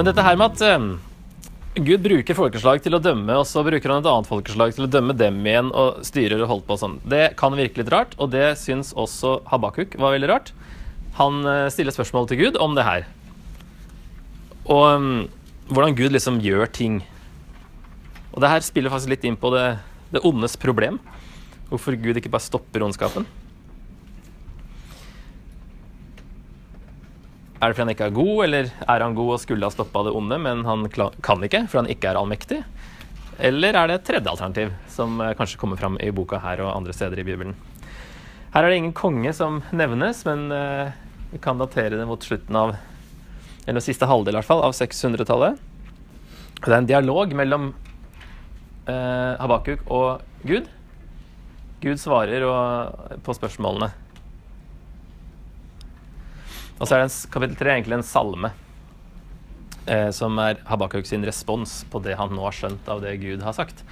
Men dette her med at eh, Gud bruker folkeslag til å dømme, og så bruker han et annet folkeslag til å dømme dem igjen og styrer og holder på sånn. Det kan virke litt rart, og det syns også Habakuk var veldig rart. Han eh, stiller spørsmål til Gud om det her. Og um, hvordan Gud liksom gjør ting. Og det her spiller faktisk litt inn på det, det ondes problem. Hvorfor Gud ikke bare stopper ondskapen. Er det fordi han ikke er god, eller er han god og skulle ha stoppa det onde, men han kan ikke fordi han ikke er allmektig? Eller er det et tredje alternativ, som eh, kanskje kommer fram i boka her og andre steder i Bibelen? Her er det ingen konge som nevnes, men uh, vi kan datere det mot slutten av eller siste halvdel i hvert fall, av 600-tallet. Det er en dialog mellom uh, Habakuk og Gud. Gud svarer og, på spørsmålene. Og så er det en, kapittel tre egentlig en salme, eh, som er Habakuk sin respons på det han nå har skjønt av det Gud har sagt.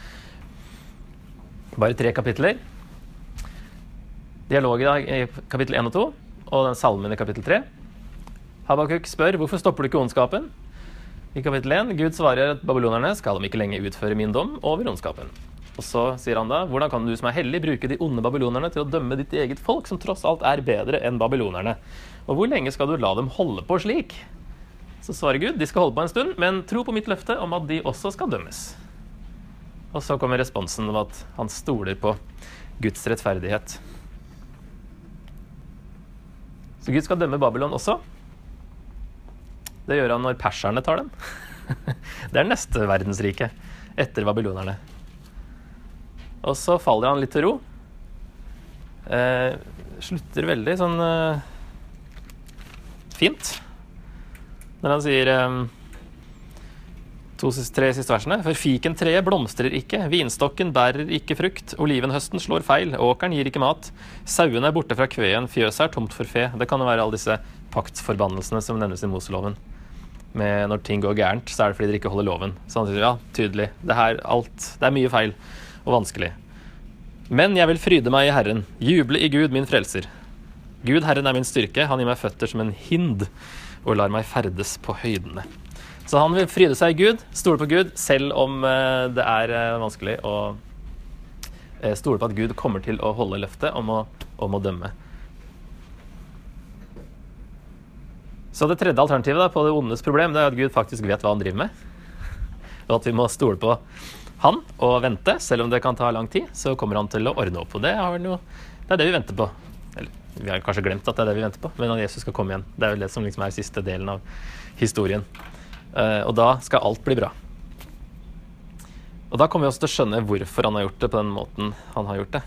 Bare tre kapitler. Dialog i dag i kapittel 1 og 2, og den salmen i kapittel 3. Habakuk spør hvorfor stopper du ikke ondskapen? I kapittel 1 Gud svarer at babylonerne skal om ikke lenge utføre min dom over ondskapen. Og så sier han da hvordan kan du som er hellig bruke de onde babylonerne til å dømme ditt eget folk, som tross alt er bedre enn babylonerne? Og hvor lenge skal du la dem holde på slik? Så svarer Gud de skal holde på en stund, men tro på mitt løfte om at de også skal dømmes. Og så kommer responsen om at han stoler på Guds rettferdighet. Så Gud skal dømme Babylon også. Det gjør han når perserne tar dem. Det er neste verdensrike etter babylonerne. Og så faller han litt til ro. Eh, slutter veldig sånn eh, fint. Når han sier eh, to, tre siste versene. For fikentreet blomstrer ikke, vinstokken bærer ikke frukt, olivenhøsten slår feil, åkeren gir ikke mat, sauene er borte fra kveen, fjøset er tomt for fe. Det kan jo være alle disse paktsforbannelsene som nevnes i Moseloven. Med når ting går gærent, så er det fordi dere ikke holder loven. Så han sier ja, tydelig. Det, her, alt, det er mye feil og vanskelig. Men jeg vil fryde meg i Herren, juble i Gud, min frelser. Gud, Herren er min styrke, han gir meg føtter som en hind og lar meg ferdes på høydene. Så han vil fryde seg i Gud, stole på Gud, selv om eh, det er eh, vanskelig å eh, stole på at Gud kommer til å holde løftet om å, om å dømme. Så det tredje alternativet da, på det ondes problem det er at Gud faktisk vet hva han driver med. Og at vi må stole på han og vente. Selv om det kan ta lang tid, så kommer han til å ordne opp. Og det, noe, det er det vi venter på. Vi har kanskje glemt at det er det vi venter på, men at Jesus skal komme igjen. Det er vel det som liksom er siste delen av historien. Uh, og da skal alt bli bra. Og da kommer vi også til å skjønne hvorfor han har gjort det på den måten han har gjort det.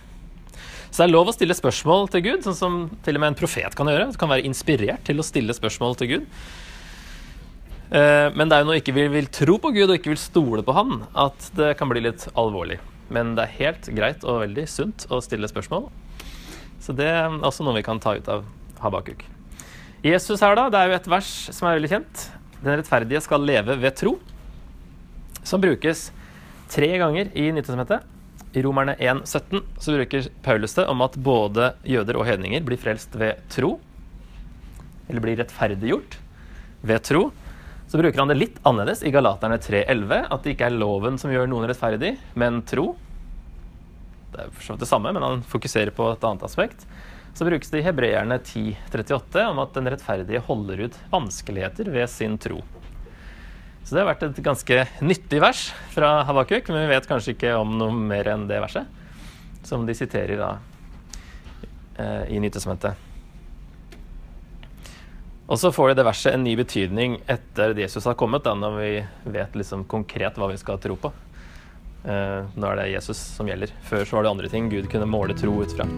Så det er lov å stille spørsmål til Gud, sånn som til og med en profet kan gjøre. Du kan være inspirert til å stille spørsmål til Gud. Uh, men det er jo når vi ikke vil, vil tro på Gud og ikke vil stole på Han, at det kan bli litt alvorlig. Men det er helt greit og veldig sunt å stille spørsmål. Så det er også noe vi kan ta ut av Habakuk. Jesus her, da, det er jo et vers som er veldig kjent. Den rettferdige skal leve ved tro. Som brukes tre ganger i Nyttårsmøtet. I Romerne 1,17 så bruker Paulus det om at både jøder og hedninger blir frelst ved tro. Eller blir rettferdiggjort ved tro. Så bruker han det litt annerledes i Galaterne 3,11. At det ikke er loven som gjør noen rettferdig, men tro det er for det samme, men han fokuserer på et annet aspekt. Så brukes det i Hebreerne 10.38 om at den rettferdige holder ut vanskeligheter ved sin tro. Så det har vært et ganske nyttig vers fra Habakuk, men vi vet kanskje ikke om noe mer enn det verset, som de siterer da eh, i Nytestamentet. Og så får det verset en ny betydning etter at Jesus har kommet, da, når vi vet liksom konkret hva vi skal tro på. Uh, nå er det Jesus som gjelder. Før så var det andre ting Gud kunne måle tro ut fra.